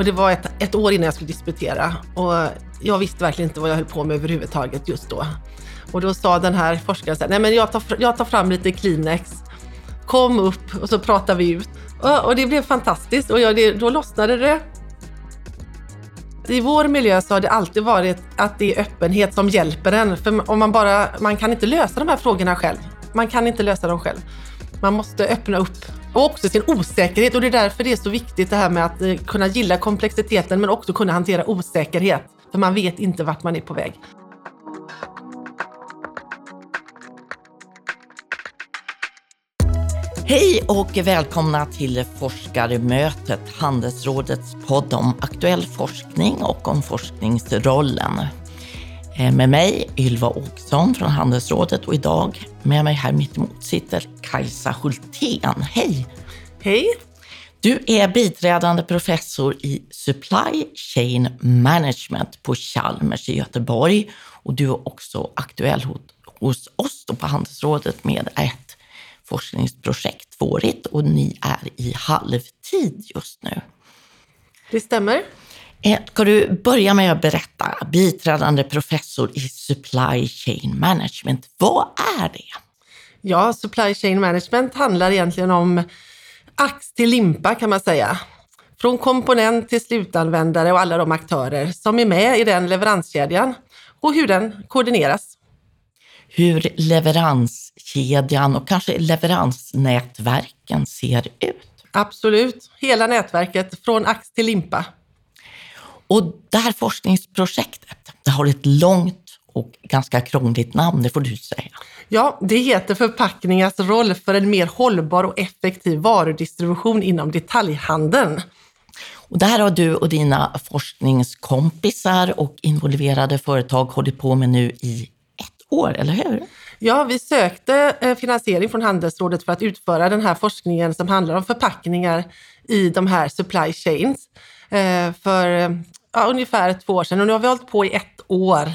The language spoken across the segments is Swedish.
Och det var ett, ett år innan jag skulle disputera och jag visste verkligen inte vad jag höll på med överhuvudtaget just då. Och då sa den här forskaren så här, nej men jag tar, jag tar fram lite Kleenex, kom upp och så pratar vi ut. Och, och det blev fantastiskt och jag, det, då lossnade det. I vår miljö så har det alltid varit att det är öppenhet som hjälper en. För om man, bara, man kan inte lösa de här frågorna själv. Man kan inte lösa dem själv. Man måste öppna upp och också sin osäkerhet och det är därför det är så viktigt det här med att eh, kunna gilla komplexiteten men också kunna hantera osäkerhet. För man vet inte vart man är på väg. Hej och välkomna till Forskarmötet, Handelsrådets podd om aktuell forskning och om forskningsrollen. Eh, med mig Ylva Åkesson från Handelsrådet och idag med mig här mittemot sitter Kajsa Hultén. Hej! Hej! Du är biträdande professor i Supply Chain Management på Chalmers i Göteborg och du är också aktuell hos oss på Handelsrådet med ett forskningsprojekt tvåårigt och ni är i halvtid just nu. Det stämmer. Eh, ska du börja med att berätta, biträdande professor i Supply Chain Management, vad är det? Ja, Supply Chain Management handlar egentligen om ax till limpa kan man säga. Från komponent till slutanvändare och alla de aktörer som är med i den leveranskedjan och hur den koordineras. Hur leveranskedjan och kanske leveransnätverken ser ut? Absolut, hela nätverket från ax till limpa. Och det här forskningsprojektet, det har ett långt och ganska krångligt namn, det får du säga. Ja, det heter Förpackningars roll för en mer hållbar och effektiv varudistribution inom detaljhandeln. Och det här har du och dina forskningskompisar och involverade företag hållit på med nu i ett år, eller hur? Ja, vi sökte eh, finansiering från Handelsrådet för att utföra den här forskningen som handlar om förpackningar i de här supply chains eh, för ja, ungefär två år sedan och nu har vi hållit på i ett år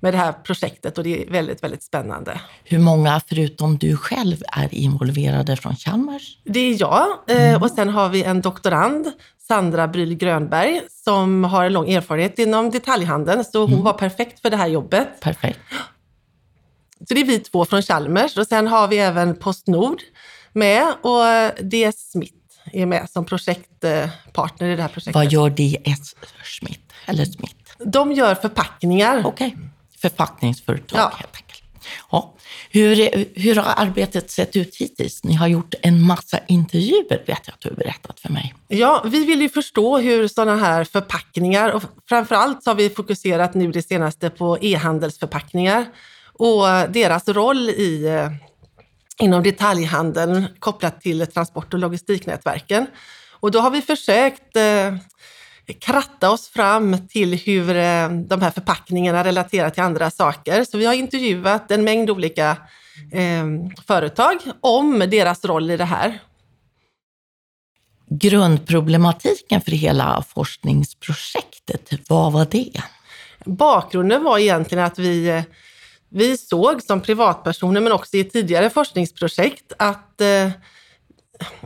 med det här projektet och det är väldigt, väldigt spännande. Hur många förutom du själv är involverade från Chalmers? Det är jag mm. och sen har vi en doktorand, Sandra Bryl Grönberg, som har en lång erfarenhet inom detaljhandeln, så hon mm. var perfekt för det här jobbet. Perfekt. Så det är vi två från Chalmers och sen har vi även Postnord med och DS Smith är med som projektpartner i det här projektet. Vad gör DS Smith? Eller Smith? De gör förpackningar. Okej, okay. förpackningsföretag ja. helt enkelt. Ja. Hur, hur har arbetet sett ut hittills? Ni har gjort en massa intervjuer, vet jag att du har berättat för mig. Ja, vi vill ju förstå hur sådana här förpackningar, och framförallt har vi fokuserat nu det senaste på e-handelsförpackningar och deras roll i, eh, inom detaljhandeln kopplat till transport och logistiknätverken. Och då har vi försökt eh, kratta oss fram till hur eh, de här förpackningarna relaterar till andra saker. Så vi har intervjuat en mängd olika eh, företag om deras roll i det här. Grundproblematiken för hela forskningsprojektet, vad var det? Bakgrunden var egentligen att vi, eh, vi såg som privatpersoner, men också i tidigare forskningsprojekt, att eh,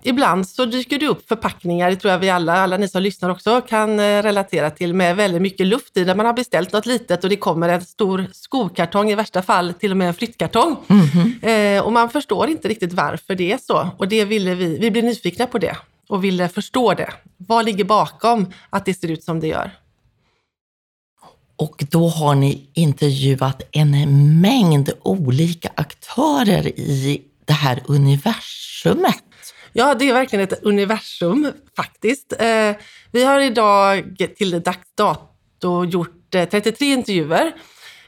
ibland så dyker det upp förpackningar, det tror jag vi alla, alla ni som lyssnar också kan eh, relatera till, med väldigt mycket luft i, där man har beställt något litet och det kommer en stor skokartong, i värsta fall till och med en flyttkartong. Mm -hmm. eh, och man förstår inte riktigt varför det är så. Och det ville vi, vi blev nyfikna på det och ville förstå det. Vad ligger bakom att det ser ut som det gör? Och då har ni intervjuat en mängd olika aktörer i det här universumet. Ja, det är verkligen ett universum faktiskt. Eh, vi har idag till dags dato gjort eh, 33 intervjuer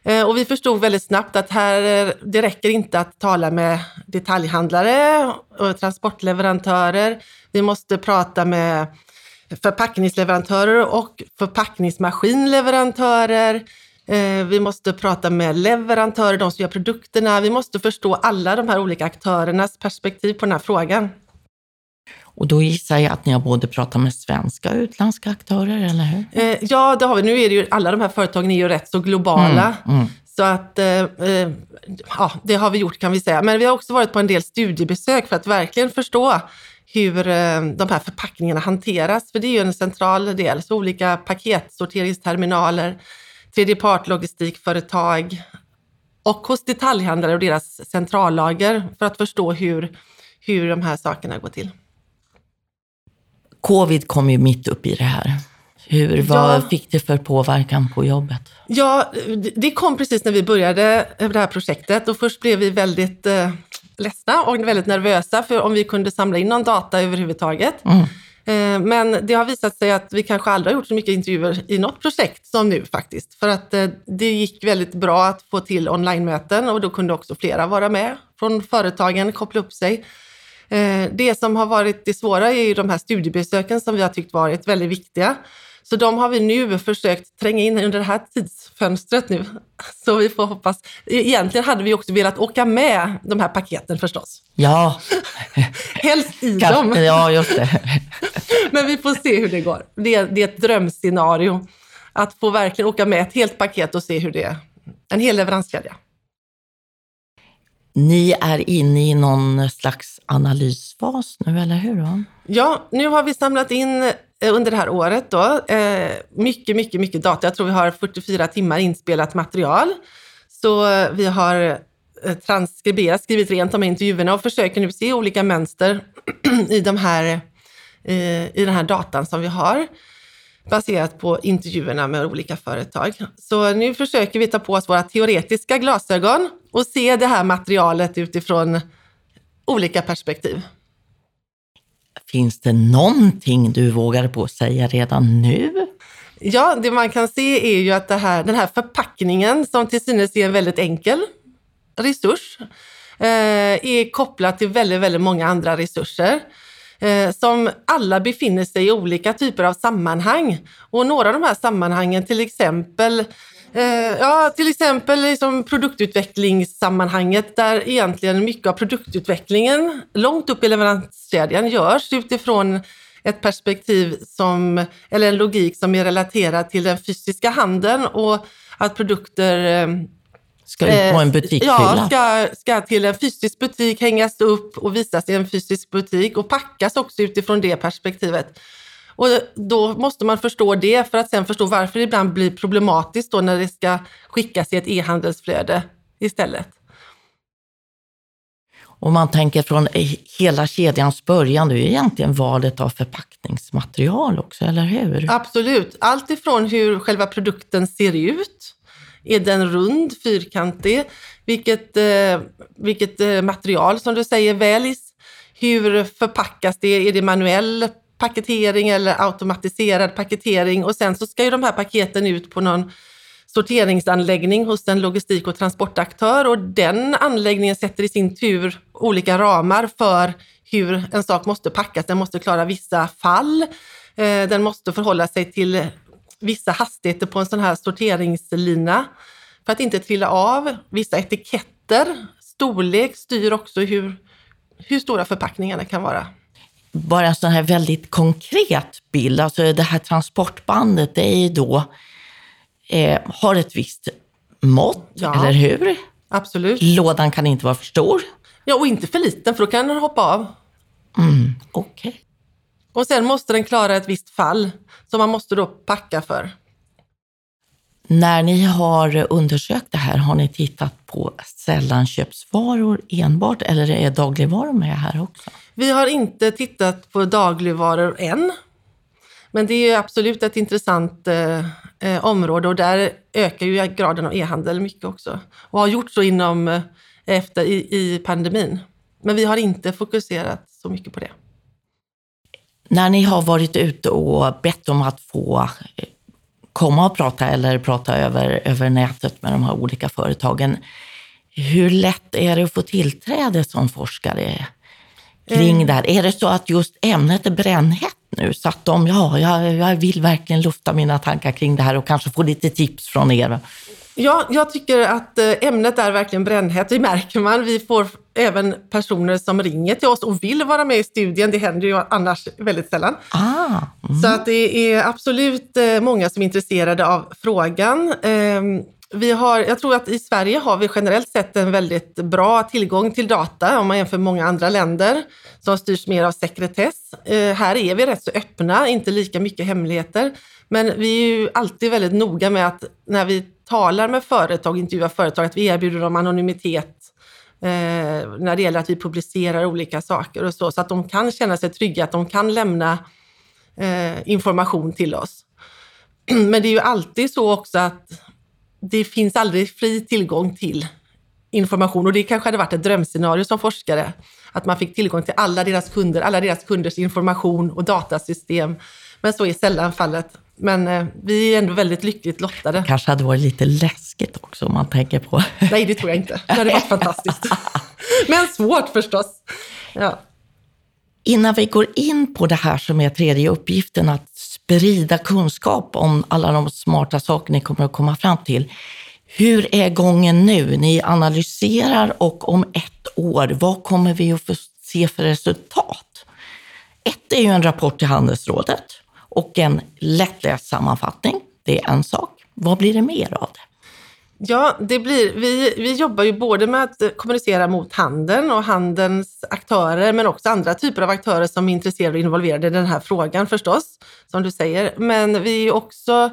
eh, och vi förstod väldigt snabbt att här, eh, det räcker inte att tala med detaljhandlare och transportleverantörer. Vi måste prata med förpackningsleverantörer och förpackningsmaskinleverantörer. Vi måste prata med leverantörer, de som gör produkterna. Vi måste förstå alla de här olika aktörernas perspektiv på den här frågan. Och då gissar jag att ni har både pratat med svenska och utländska aktörer, eller hur? Eh, ja, det har vi. Nu är det ju, alla de här företagen är ju rätt så globala. Mm, mm. Så att, eh, eh, ja, det har vi gjort kan vi säga. Men vi har också varit på en del studiebesök för att verkligen förstå hur eh, de här förpackningarna hanteras. För det är ju en central del. Så olika paketsorteringsterminaler, tredjepartlogistikföretag och hos detaljhandlare och deras centrallager för att förstå hur, hur de här sakerna går till. Covid kom ju mitt upp i det här. Hur, vad Ja. fick det för påverkan på jobbet? Ja, det kom precis när vi började det här projektet och först blev vi väldigt eh, ledsna och väldigt nervösa för om vi kunde samla in någon data överhuvudtaget. Mm. Eh, men det har visat sig att vi kanske aldrig har gjort så mycket intervjuer i något projekt som nu faktiskt. För att eh, det gick väldigt bra att få till online-möten och då kunde också flera vara med från företagen, koppla upp sig. Eh, Det som har varit det svåra är ju de här studiebesöken som vi har tyckt varit väldigt viktiga. Så de har vi nu försökt tränga in under det här tidsfönstret nu. Så vi får hoppas. Egentligen hade vi också velat åka med de här paketen förstås. Ja, Helst i kanske, dem. ja just det. Men vi får se hur det går. Det är, det är ett drömscenario. Att få verkligen åka med ett helt paket och se hur det är. En hel leveranskedja. Ni är inne i någon slags analysfas nu, eller hur? Ja, nu har vi samlat in Eh, under det här året då, eh, mycket, mycket, mycket data. Jag tror vi har 44 timmar inspelat material. Så vi har eh, transkriberat, skrivit rent de här intervjuerna och försöker nu se olika mönster i, de här, i den här datan som vi har baserat på intervjuerna med olika företag. Så nu försöker vi ta på oss våra teoretiska glasögon och se det här materialet utifrån olika perspektiv. Finns det någonting du vågar på att säga redan nu? Ja, det man kan se är ju att det här, den här förpackningen som till synes är en väldigt enkel resurs eh, är kopplad till väldigt, väldigt många andra resurser eh, som alla befinner sig i olika typer av sammanhang. Och några av de här sammanhangen, till exempel Ja, till exempel liksom produktutvecklingssammanhanget där egentligen mycket av produktutvecklingen långt upp i leveranskedjan görs utifrån ett perspektiv som, eller en logik som är relaterad till den fysiska handeln och att produkter eh, Ska ut på en butikshylla? Ja, ska, ska till en fysisk butik hängas upp och visas i en fysisk butik och packas också utifrån det perspektivet. Och då måste man förstå det för att sen förstå varför det ibland blir problematiskt då när det ska skickas i ett e-handelsflöde istället. Om man tänker från hela kedjans början, det är ju egentligen valet av förpackningsmaterial också, eller hur? Absolut. Allt ifrån hur själva produkten ser ut. Är den rund, fyrkantig? Vilket, eh, vilket eh, material som du säger väljs? Hur förpackas det? Är det manuell paketering eller automatiserad paketering? Och sen så ska ju de här paketen ut på någon sorteringsanläggning hos en logistik och transportaktör och den anläggningen sätter i sin tur olika ramar för hur en sak måste packas. Den måste klara vissa fall. Eh, den måste förhålla sig till vissa hastigheter på en sån här sorteringslina för att inte trilla av. Vissa etiketter, storlek styr också hur, hur stora förpackningarna kan vara. Bara en sån här väldigt konkret bild, alltså det här transportbandet, det är ju då, eh, har ett visst mått, Ja. eller hur? Absolut. Lådan kan inte vara för stor. Ja, och inte för liten för då kan den hoppa av. Mm, Okej. Och sen måste den klara ett visst fall som man måste då packa för. När ni har undersökt det här, har ni tittat på sällanköpsvaror enbart eller är dagligvaror med här också? Vi har inte tittat på dagligvaror än. Men det är absolut ett intressant eh, eh, område och där ökar ju graden av e-handel mycket också. Och har gjort så inom, eh, efter, i, i pandemin. Men vi har inte fokuserat så mycket på det. När ni har varit ute och bett om att få eh, komma och prata eller prata över, över nätet med de här olika företagen, hur lätt är det att få tillträde som forskare kring det här? Är det så att just ämnet är brännhett nu så att de, ja, jag, jag vill verkligen lufta mina tankar kring det här och kanske få lite tips från er? Ja, jag tycker att eh, ämnet är verkligen brännhett. Det märker man. Vi får även personer som ringer till oss och vill vara med i studien. Det händer ju annars väldigt sällan. Ah, mm. Så att det är absolut eh, många som är intresserade av frågan. Ehm, vi har, jag tror att i Sverige har vi generellt sett en väldigt bra tillgång till data om man jämför med många andra länder som styrs mer av sekretess. Eh, här är vi rätt så öppna, inte lika mycket hemligheter. Men vi är ju alltid väldigt noga med att när vi talar med företag, intervjuar företag, att vi erbjuder dem anonymitet eh, när det gäller att vi publicerar olika saker och så, så att de kan känna sig trygga, att de kan lämna eh, information till oss. Men det är ju alltid så också att det finns aldrig fri tillgång till information och det kanske hade varit ett drömscenario som forskare, att man fick tillgång till alla deras kunder, alla deras kunders information och datasystem. Men så är sällan fallet. Men eh, vi är ändå väldigt lyckligt lottade. Kanske hade varit lite läskigt också om man tänker på... Nej, det tror jag inte. Det hade varit fantastiskt. Men svårt förstås. Ja. Innan vi går in på det här som är tredje uppgiften, att sprida kunskap om alla de smarta saker ni kommer att komma fram till. Hur är gången nu? Ni analyserar och om ett år, vad kommer vi att få se för resultat? Ett är ju en rapport till Handelsrådet och en lättläst sammanfattning. Det är en sak. Vad blir det mer av det? Ja, det blir, vi, vi jobbar ju både med att kommunicera mot handeln och handelns aktörer, men också andra typer av aktörer som är intresserade och involverade i den här frågan förstås, som du säger. Men vi är också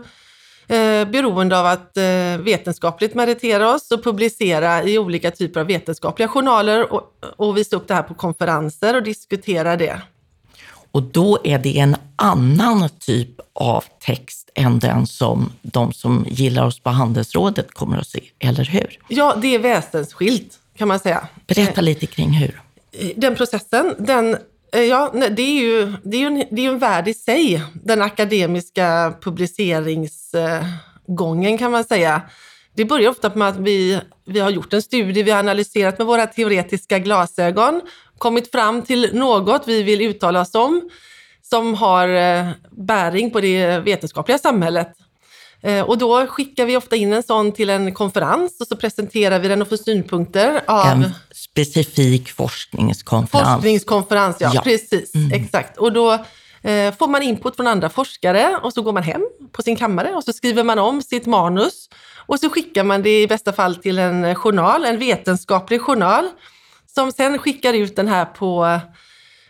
eh, beroende av att eh, vetenskapligt meritera oss och publicera i olika typer av vetenskapliga journaler och, och visa upp det här på konferenser och diskutera det. Och då är det en annan typ av text än den som de som gillar oss på Handelsrådet kommer att se, eller hur? Ja, det är väsensskilt kan man säga. Berätta lite kring hur. Den processen, den, eh, ja, det är ju, det är ju en, det är en värld i sig, den akademiska publiceringsgången kan man säga. Det börjar ofta med att vi, vi har gjort en studie, vi har analyserat med våra teoretiska glasögon kommit fram till något vi vill uttala oss om som har eh, bäring på det vetenskapliga samhället. Eh, och då skickar vi ofta in en sån till en konferens och så presenterar vi den och får synpunkter av... En specifik forskningskonferens. Forskningskonferens, ja, ja. precis. Mm. Exakt. Och då eh, får man input från andra forskare och så går man hem på sin kammare och så skriver man om sitt manus och så skickar man det i bästa fall till en journal, en vetenskaplig journal som sen skickar ut den här på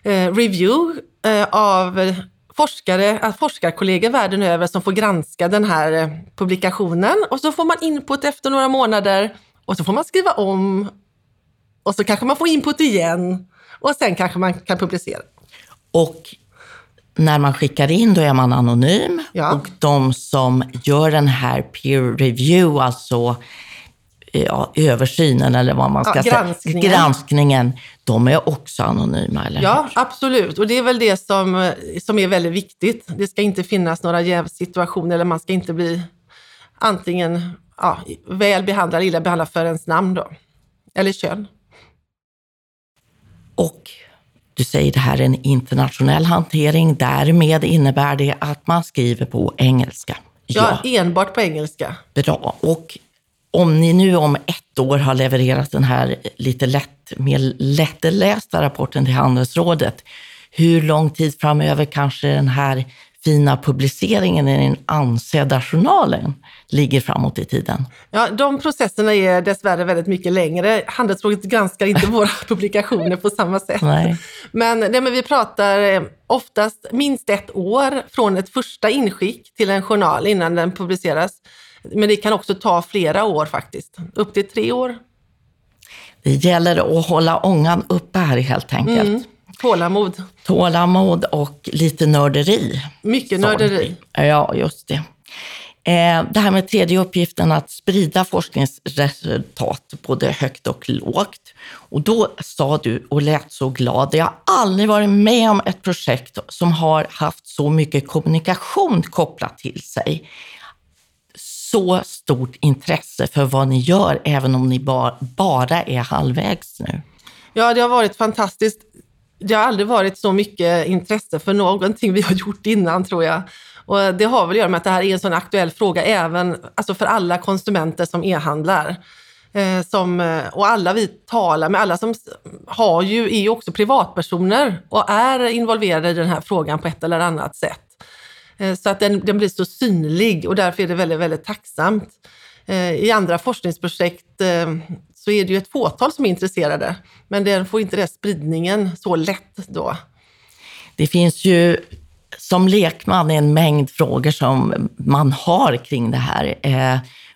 eh, review eh, av forskare, eh, forskarkollegor världen över som får granska den här eh, publikationen och så får man input efter några månader och så får man skriva om och så kanske man får input igen och sen kanske man kan publicera. Och när man skickar in då är man anonym ja. och de som gör den här peer review, alltså ja, översynen eller vad man ska ja, granskningen. säga, granskningen, de är också anonyma, eller Ja, hur? absolut. Och det är väl det som, som är väldigt viktigt. Det ska inte finnas några jävsituationer eller man ska inte bli antingen ja, väl behandlad eller illa behandlad för ens namn då. Eller kön. Och du säger det här är en internationell hantering. Därmed innebär det att man skriver på engelska. Ja, ja enbart på engelska. Bra. Och om ni nu om ett år har levererat den här lite lätt, mer lättlästa rapporten till Handelsrådet, hur lång tid framöver kanske den här fina publiceringen i den ansedda journalen ligger framåt i tiden? Ja, de processerna är dessvärre väldigt mycket längre. Handelsrådet granskar inte våra publikationer på samma sätt. Nej. Men, nej, men vi pratar eh, oftast minst ett år från ett första inskick till en journal innan den publiceras. Men det kan också ta flera år faktiskt, upp till tre år. Det gäller att hålla ångan uppe här helt enkelt. Mm. Tålamod. Tålamod och lite nörderi. Mycket nörderi. Ja, just det. Eh, det här med tredje uppgiften, att sprida forskningsresultat både högt och lågt. Och då sa du och lät så glad, jag har aldrig varit med om ett projekt som har haft så mycket kommunikation kopplat till sig så stort intresse för vad ni gör, även om ni ba bara är halvvägs nu? Ja, det har varit fantastiskt. Det har aldrig varit så mycket intresse för någonting vi har gjort innan, tror jag. Och det har väl att göra med att det här är en sån aktuell fråga även alltså för alla konsumenter som e-handlar. Eh, som, eh, och alla vi talar med, alla som har ju, är ju också privatpersoner och är involverade i den här frågan på ett eller annat sätt. Eh, så att den, den blir så synlig och därför är det väldigt, väldigt tacksamt. Eh, I andra forskningsprojekt eh, så är det ju ett fåtal som är intresserade, men den får inte den spridningen så lätt då. Det finns ju som lekman en mängd frågor som man har kring det här.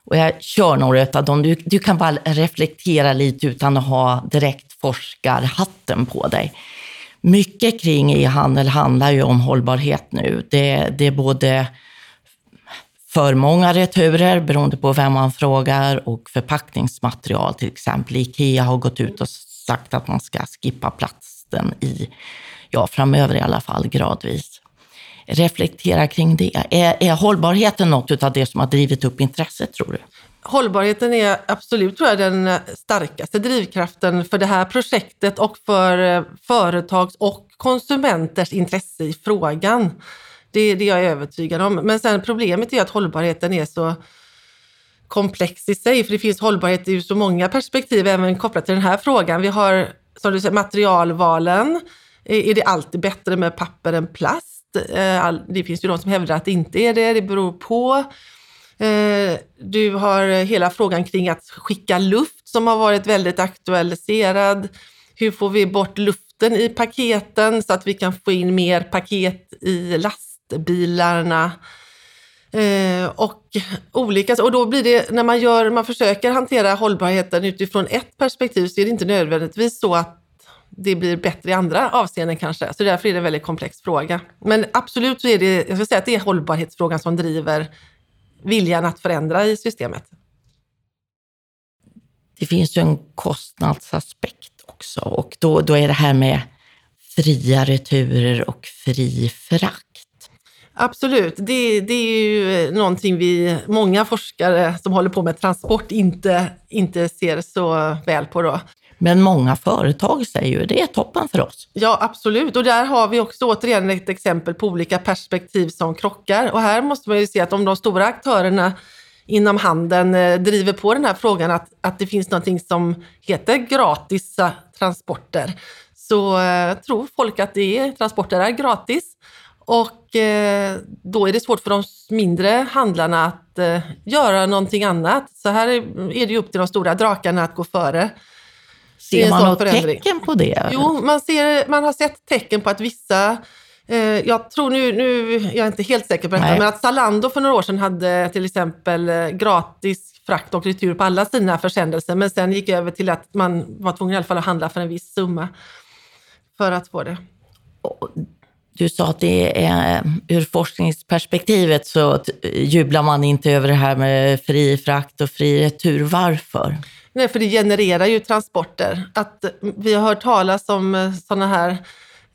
Och jag kör några av dem. Du, du kan bara reflektera lite utan att ha direkt forskarhatten på dig. Mycket kring e-handel handlar ju om hållbarhet nu. Det, det är både för många returer beroende på vem man frågar och förpackningsmaterial till exempel. Ikea har gått ut och sagt att man ska skippa plasten i, ja framöver i alla fall gradvis. Reflektera kring det. Är, är hållbarheten något av det som har drivit upp intresset tror du? Hållbarheten är absolut tror jag, den starkaste drivkraften för det här projektet och för eh, företags och konsumenters intresse i frågan. Det, det är jag övertygad om. Men sen problemet är att hållbarheten är så komplex i sig, för det finns hållbarhet ur så många perspektiv, även kopplat till den här frågan. Vi har, som du säger, materialvalen. Är det alltid bättre med papper än plast? Eh, det finns ju de som hävdar att det inte är det, det beror på. Eh, du har hela frågan kring att skicka luft som har varit väldigt aktualiserad. Hur får vi bort luften i paketen så att vi kan få in mer paket i lastbilarna? Eh, och olika, och då blir det, när man, gör, man försöker hantera hållbarheten utifrån ett perspektiv så är det inte nödvändigtvis så att det blir bättre i andra avseenden kanske. Så därför är det en väldigt komplex fråga. Men absolut så är det, jag ska säga att det är hållbarhetsfrågan som driver viljan att förändra i systemet. Det finns ju en kostnadsaspekt också och då, då är det här med fria returer och fri frakt. Absolut, det, det, är ju någonting vi, många forskare som håller på med transport inte, inte ser så väl på. Då. Men många företag säger ju det är toppen för oss. Ja, absolut. Och där har vi också återigen ett exempel på olika perspektiv som krockar. Och här måste man ju se att om de stora aktörerna inom handeln eh, driver på den här frågan att, att det finns någonting som heter gratis transporter, så eh, tror folk att det är, transporter är gratis. Och eh, då är det svårt för de mindre handlarna att eh, göra någonting annat. Så här är, är det upp till de stora drakarna att gå före. Ser man något förändring. tecken på det? Jo, man, ser, man har sett tecken på att vissa eh, jag tror nu, nu, jag är inte helt säker på detta, Nej. men att Zalando för några år sedan hade till exempel eh, gratis frakt och retur på alla sina försändelser, men sen gick över till att man var tvungen i alla fall att handla för en viss summa för att få det. Du sa att det är, ur forskningsperspektivet så jublar man inte över det här med fri frakt och fri retur. Varför? Nej, för det genererar ju transporter. Att vi har hört talas om eh, sådana här,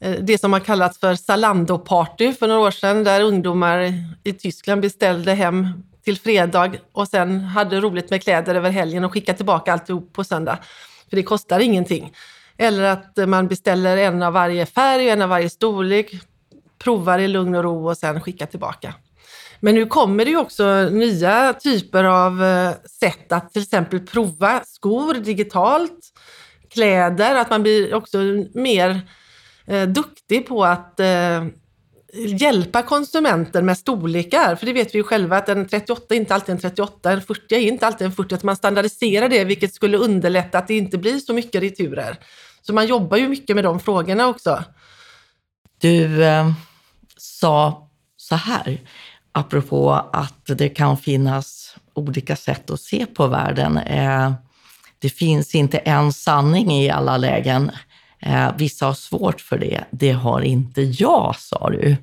eh, det som har kallats för Zalando-party för några år sedan, där ungdomar i Tyskland beställde hem till fredag och sen hade roligt med kläder över helgen och skickade tillbaka alltihop på söndag. För det kostar ingenting. Eller att man beställer en av varje färg, en av varje storlek, provar i lugn och ro och sen skickar tillbaka. Men nu kommer det ju också nya typer av eh, sätt att till exempel prova skor digitalt, kläder, att man blir också mer eh, duktig på att eh, hjälpa konsumenten med storlekar. För det vet vi ju själva att en 38 är inte alltid en 38, en 40 är inte alltid en 40. Att man standardiserar det, vilket skulle underlätta att det inte blir så mycket returer. Så man jobbar ju mycket med de frågorna också. Du eh, sa så här, apropå att det kan finnas olika sätt att se på världen. Eh, det finns inte en sanning i alla lägen. Eh, vissa har svårt för det. Det har inte jag, sa du.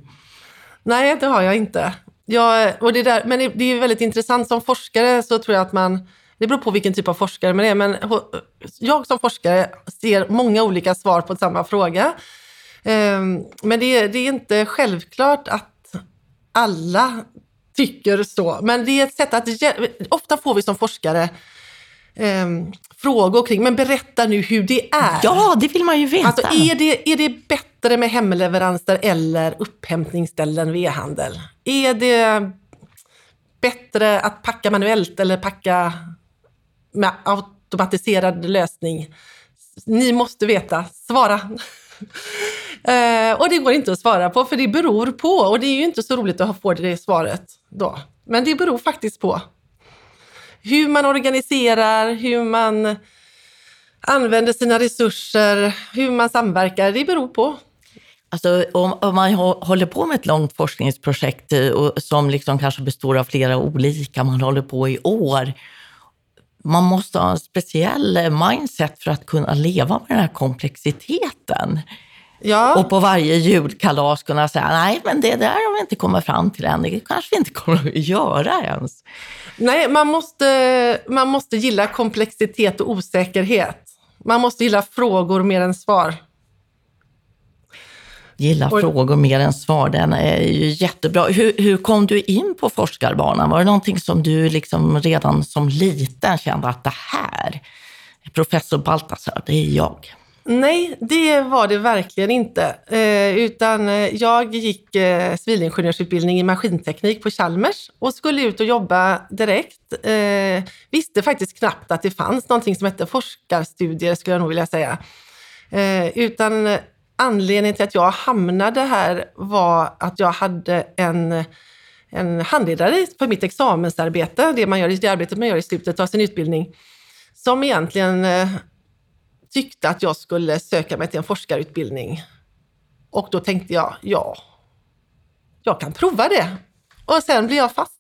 Nej, det har jag inte. Jag, och det där, men det är väldigt intressant. Som forskare så tror jag att man... Det beror på vilken typ av forskare man är, men jag som forskare ser många olika svar på samma fråga. Ehm, men det är, det är inte självklart att alla tycker så. Men det är ett sätt att... Ofta får vi som forskare eh, frågor kring, men berätta nu hur det är. Ja, det vill man ju veta. Alltså, är, det, är det bättre med hemleveranser eller upphämtningsställen vid e-handel? Är det bättre att packa manuellt eller packa med automatiserad lösning? Ni måste veta. Svara! Eh, och det går inte att svara på, för det beror på. Och det är ju inte så roligt att få det svaret då. Men det beror faktiskt på. Hur man organiserar, hur man använder sina resurser, hur man samverkar, det beror på. Alltså, om, om, man håller på med ett långt forskningsprojekt eh, och, som liksom kanske består av flera olika, man håller på i år. Man måste ha en speciell eh, mindset för att kunna leva med den här komplexiteten. Ja. Och på varje julkalas kunna säga, nej men det där har vi inte kommit fram till än, det kanske vi inte kommer att göra ens. Nej, man måste, man måste gilla komplexitet och osäkerhet. Man måste gilla frågor mer än svar. Gilla och, frågor mer än svar, den är ju jättebra. Hur, hur kom du in på forskarbanan? Var det någonting som du liksom redan som liten kände att det här, professor Baltasar, det är jag? Nej, det var det verkligen inte. Eh, utan eh, jag gick eh, civilingenjörsutbildning i maskinteknik på Chalmers och skulle ut och jobba direkt. Eh, visste faktiskt knappt att det fanns någonting som hette forskarstudier, skulle jag nog vilja säga. Eh, utan anledningen till att jag hamnade här var att jag hade en, en handledare för mitt examensarbete, det, man gör, det arbetet man gör i slutet av sin utbildning, som egentligen eh, tyckte att jag skulle söka mig till en forskarutbildning. Och då tänkte jag, ja, jag kan prova det. Och sen blev jag fast.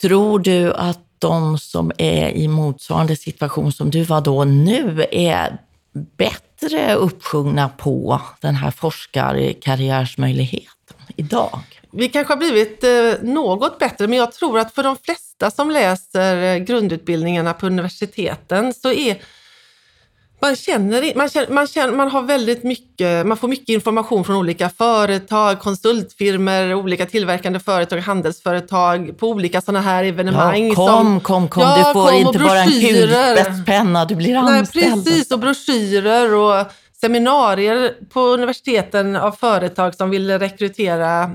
Tror du att de som är i motsvarande situation som du var då nu är bättre uppsjungna på den här forskarkarriärsmöjligheten idag? Vi kanske har blivit eh, något bättre, men jag tror att för de flesta som läser eh, grundutbildningarna på universiteten så är man känner, man, känner, man, känner, man har väldigt mycket, man får mycket information från olika företag, konsultfirmor, olika tillverkande företag, handelsföretag på olika sådana här evenemang. Ja, kom, som, kom, kom, ja, du får inte bara en kulspetspenna, du blir anställd. Nej, precis, och broschyrer och seminarier på universiteten av företag som vill rekrytera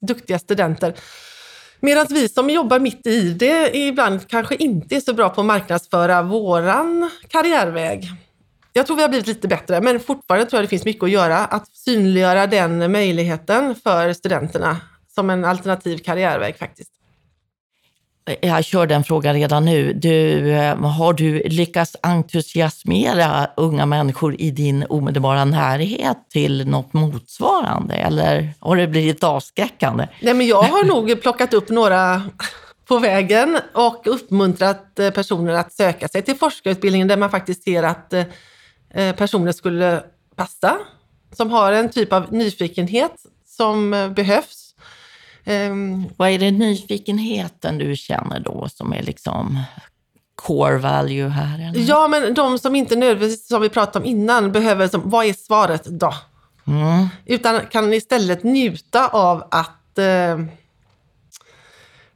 duktiga studenter. Medan vi som jobbar mitt i det ibland kanske inte är så bra på att marknadsföra våran karriärväg. Jag tror vi har blivit lite bättre, men fortfarande tror jag det finns mycket att göra. Att synliggöra den möjligheten för studenterna som en alternativ karriärväg faktiskt. Jag kör den frågan redan nu. Du, eh, har du lyckats entusiasmera unga människor i din omedelbara närhet till något motsvarande eller har det blivit avskräckande? Nej, men jag har nog plockat upp några på vägen och uppmuntrat eh, personer att söka sig till forskarutbildningen där man faktiskt ser att eh, personer skulle passa, som har en typ av nyfikenhet som eh, behövs. Ehm, Vad är det nyfikenheten du känner då som är liksom core value här? Eller? Ja, men de som inte nödvändigtvis, som vi pratade om innan, behöver, som, vad är svaret då? Mm. Utan kan istället njuta av att eh,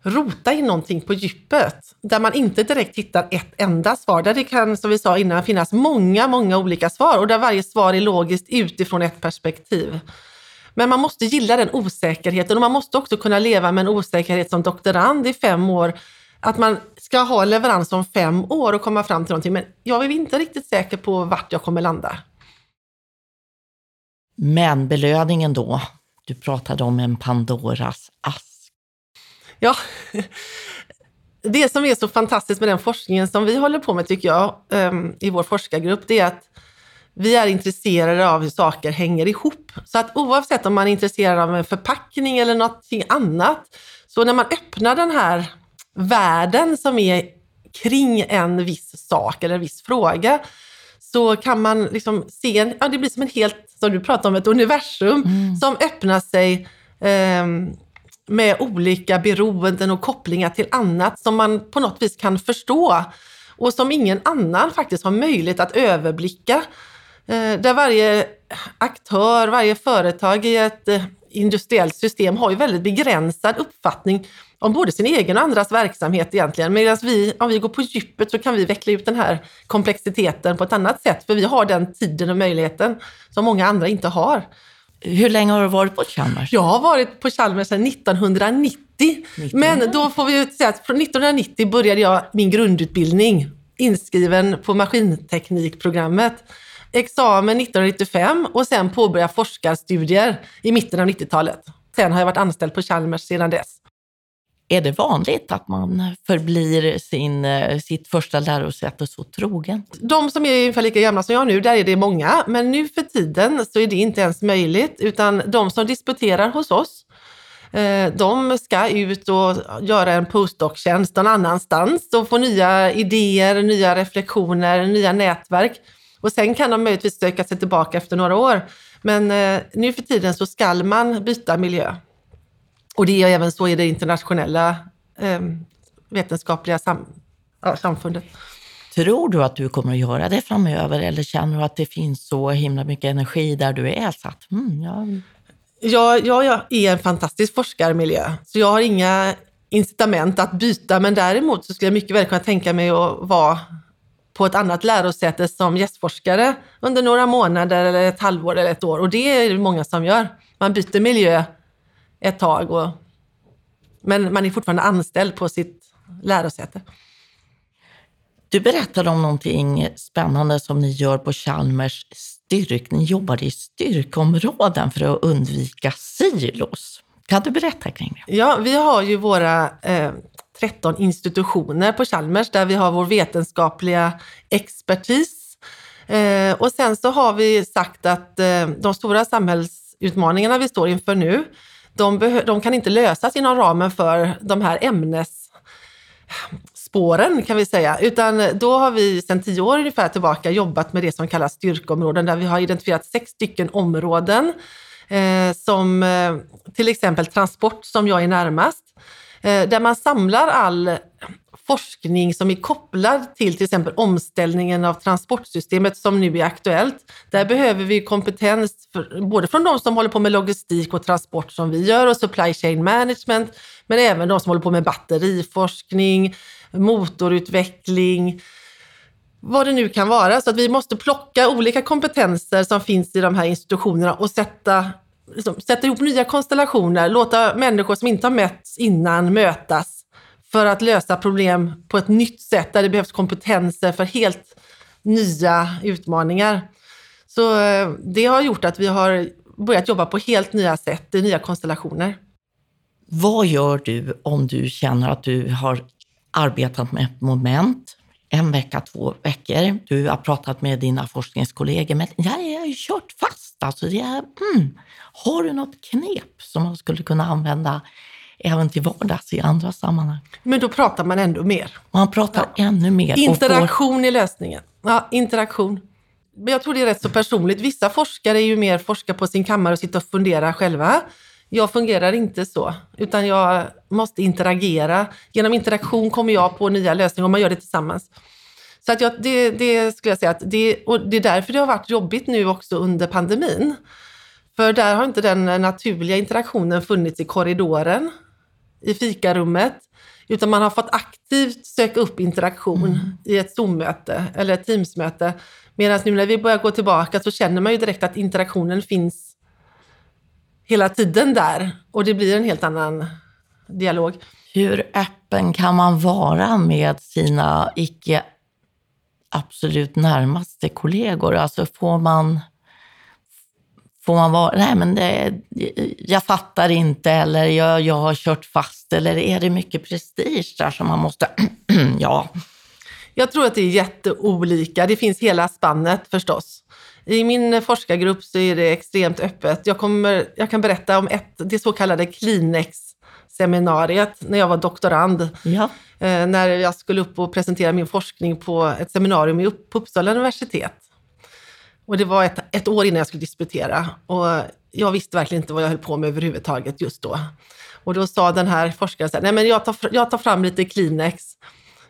rota i någonting på djupet där man inte direkt hittar ett enda svar. Där det kan, som vi sa innan, finnas många, många olika svar och där varje svar är logiskt utifrån ett perspektiv. Men man måste gilla den osäkerheten och man måste också kunna leva med en osäkerhet som doktorand i fem år. Att man ska ha leverans om fem år och komma fram till någonting. Men jag är inte riktigt säker på vart jag kommer landa. Men belöningen då? Du pratade om en Pandoras ask. Ja, det som är så fantastiskt med den forskningen som vi håller på med, tycker jag, ehm, i vår forskargrupp, det är att vi är intresserade av hur saker hänger ihop. Så att oavsett om man är intresserad av en förpackning eller någonting annat, så när man öppnar den här världen som är kring en viss sak eller en viss fråga, så kan man liksom se, en, ja, det blir som en helt, som du pratade om, ett universum mm. som öppnar sig um, med olika beroenden och kopplingar till annat som man på något vis kan förstå och som ingen annan faktiskt har möjlighet att överblicka. Eh, där varje aktör, varje företag i ett eh, industriellt system har ju väldigt begränsad uppfattning om både sin egen och andras verksamhet egentligen. Medan vi, om vi går på djupet så kan vi veckla ut den här komplexiteten på ett annat sätt, för vi har den tiden och möjligheten som många andra inte har. Hur länge har du varit på Chalmers? Jag har varit på Chalmers sedan 1990. 19. Men då får vi säga att från 1990 började jag min grundutbildning inskriven på maskinteknikprogrammet. Examen 1995 och sen påbörjade forskarstudier i mitten av 90-talet. Sen har jag varit anställd på Chalmers sedan dess. Är det vanligt att man förblir sin, eh, sitt första lärosäte så trogen? De som är ungefär lika gamla som jag nu, där är det många. Men nu för tiden så är det inte ens möjligt, utan de som disputerar hos oss, eh, de ska ut och göra en postdoc-tjänst någon annanstans och få nya idéer, nya reflektioner, nya nätverk. Och sen kan de möjligtvis söka sig tillbaka efter några år. Men eh, nu för tiden så skall man byta miljö. Och det är även så i det internationella eh, vetenskapliga sam ja, samfundet. Tror du att du kommer att göra det framöver eller känner du att det finns så himla mycket energi där du är? Så att, mm, ja. Jag, jag, jag är en fantastisk forskarmiljö, så jag har inga incitament att byta, men däremot så skulle jag mycket väl kunna tänka mig att vara på ett annat lärosäte som gästforskare under några månader eller ett halvår eller ett år. Och det är det många som gör. Man byter miljö ett tag, och, men man är fortfarande anställd på sitt lärosäte. Du berättade om någonting spännande som ni gör på Chalmers styrk. Ni jobbar i styrkområden för att undvika silos. Kan du berätta kring det? Ja, vi har ju våra eh, 13 institutioner på Chalmers där vi har vår vetenskapliga expertis. Eh, och sen så har vi sagt att eh, de stora samhällsutmaningarna vi står inför nu, de, de kan inte lösas inom ramen för de här ämnesspåren kan vi säga, utan då har vi sedan tio år ungefär tillbaka jobbat med det som kallas styrkeområden, där vi har identifierat sex stycken områden eh, som eh, till exempel transport som jag är närmast, eh, där man samlar all forskning som är kopplad till till exempel omställningen av transportsystemet som nu är aktuellt. Där behöver vi kompetens för, både från de som håller på med logistik och transport som vi gör och supply chain management, men även de som håller på med batteriforskning, motorutveckling, vad det nu kan vara. Så att vi måste plocka olika kompetenser som finns i de här institutionerna och sätta, liksom, sätta ihop nya konstellationer, låta människor som inte har mötts innan mötas för att lösa problem på ett nytt sätt där det behövs kompetenser för helt nya utmaningar. Så eh, det har gjort att vi har börjat jobba på helt nya sätt, i nya konstellationer. Vad gör du om du känner att du har arbetat med ett moment en vecka, två veckor. Du har pratat med dina forskningskollegor, men jag har ju kört fast. Alltså det är, mm. Har du något knep som man skulle kunna använda även till vardags i andra sammanhang. Men då pratar man ändå mer. Man pratar ja. ännu mer. Interaktion får... är lösningen. Ja, interaktion. Men jag tror det är rätt så personligt. Vissa forskare är ju mer forska på sin kammare och sitta och fundera själva. Jag fungerar inte så, utan jag måste interagera. Genom interaktion kommer jag på nya lösningar och man gör det tillsammans. Så att jag, det, det skulle jag säga att det, och det är därför det har varit jobbigt nu också under pandemin. För där har inte den naturliga interaktionen funnits i korridoren i fikarummet, utan man har fått aktivt söka upp interaktion mm. i ett Zoom-möte eller ett Teams-möte. Medan nu när vi börjar gå tillbaka så känner man ju direkt att interaktionen finns hela tiden där och det blir en helt annan dialog. Hur öppen kan man vara med sina icke absolut närmaste kollegor? Alltså får man Får man vara, nej men det, jag fattar inte eller jag, jag har kört fast eller är det mycket prestige där som man måste, ja. Jag tror att det är jätteolika. Det finns hela spannet förstås. I min forskargrupp så är det extremt öppet. Jag, kommer, jag kan berätta om ett, det så kallade Klinex-seminariet när jag var doktorand. Ja. Eh, när jag skulle upp och presentera min forskning på ett seminarium på Uppsala universitet. Och det var ett, ett år innan jag skulle disputera och jag visste verkligen inte vad jag höll på med överhuvudtaget just då. Och då sa den här forskaren så här, nej men jag tar, jag tar fram lite Kleenex,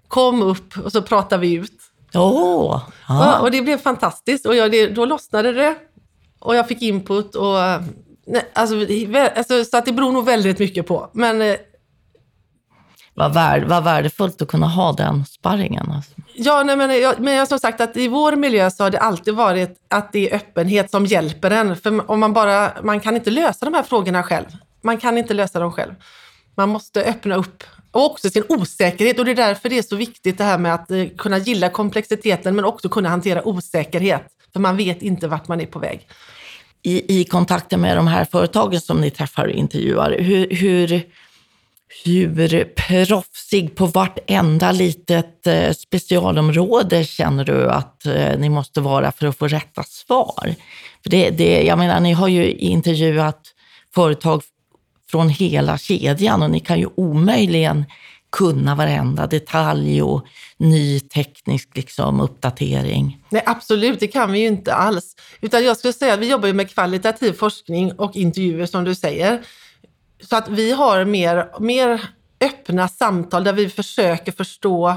kom upp och så pratar vi ut. Oh, ah. och, och, det blev fantastiskt och jag, det, då lossnade det och jag fick input och nej, alltså, alltså, så att det beror nog väldigt mycket på. Men eh, vad, värd, vad värdefullt att kunna ha den sparringen. Alltså. Ja, nej, men, jag, men jag som sagt att i vår miljö så har det alltid varit att det är öppenhet som hjälper en. För om man bara, man kan inte lösa de här frågorna själv. Man kan inte lösa dem själv. Man måste öppna upp och också sin osäkerhet. Och det är därför det är så viktigt det här med att eh, kunna gilla komplexiteten men också kunna hantera osäkerhet. För man vet inte vart man är på väg. I, i kontakten med de här företagen som ni träffar och intervjuar, hur, hur hur proffsig på vartenda litet eh, specialområde känner du att eh, ni måste vara för att få rätta svar? För det, det, jag menar, ni har ju intervjuat företag från hela kedjan och ni kan ju omöjligen kunna varenda detalj och ny teknisk liksom, uppdatering. Nej, absolut, det kan vi ju inte alls. Utan jag skulle säga att vi jobbar med kvalitativ forskning och intervjuer som du säger. Så att vi har mer, mer öppna samtal där vi försöker förstå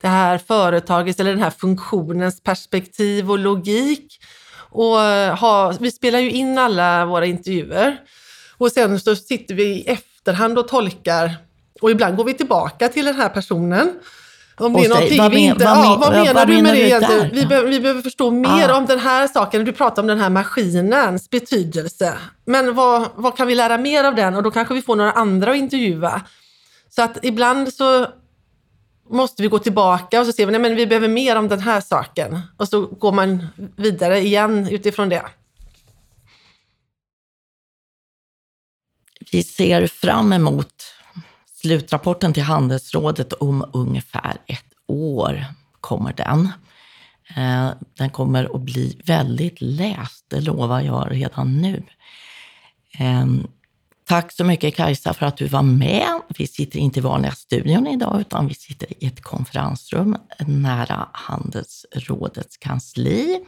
det här företagets eller den här funktionens perspektiv och logik. Och eh, ha, vi spelar ju in alla våra intervjuer och sen så sitter vi i efterhand och tolkar och ibland går vi tillbaka till den här personen. Om det är någonting vad vi inte... Vad, ja, vad menar vad du med det egentligen? Vi, be, vi behöver förstå mer ah. om den här saken. Du pratar om den här maskinens betydelse. Men vad, vad kan vi lära mer av den? Och då kanske vi får några andra att intervjua. Så att ibland så måste vi gå tillbaka och så ser vi att vi behöver mer om den här saken. Och så går man vidare igen utifrån det. Vi ser fram emot slutrapporten till Handelsrådet om ungefär ett år kommer den. Eh, den kommer att bli väldigt läst, det lovar jag redan nu. Ehm, tack så mycket Kajsa för att du var med. Vi sitter inte i vanliga studion idag utan vi sitter i ett konferensrum nära Handelsrådets kansli.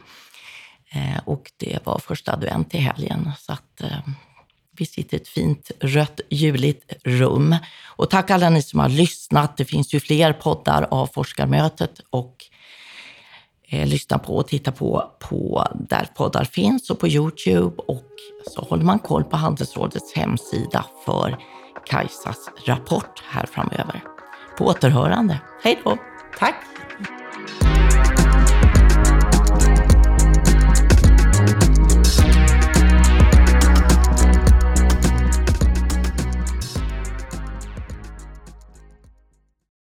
Eh, och det var första advent i helgen så att eh, vi sitter i ett fint rött juligt rum. Och tack alla ni som har lyssnat. Det finns ju fler poddar av forskarmötet och eh, lyssna på och titta på, på där poddar finns och på Youtube. Och så håller man koll på Handelsrådets hemsida för Kajsas rapport här framöver. På återhörande. Hej då! Tack!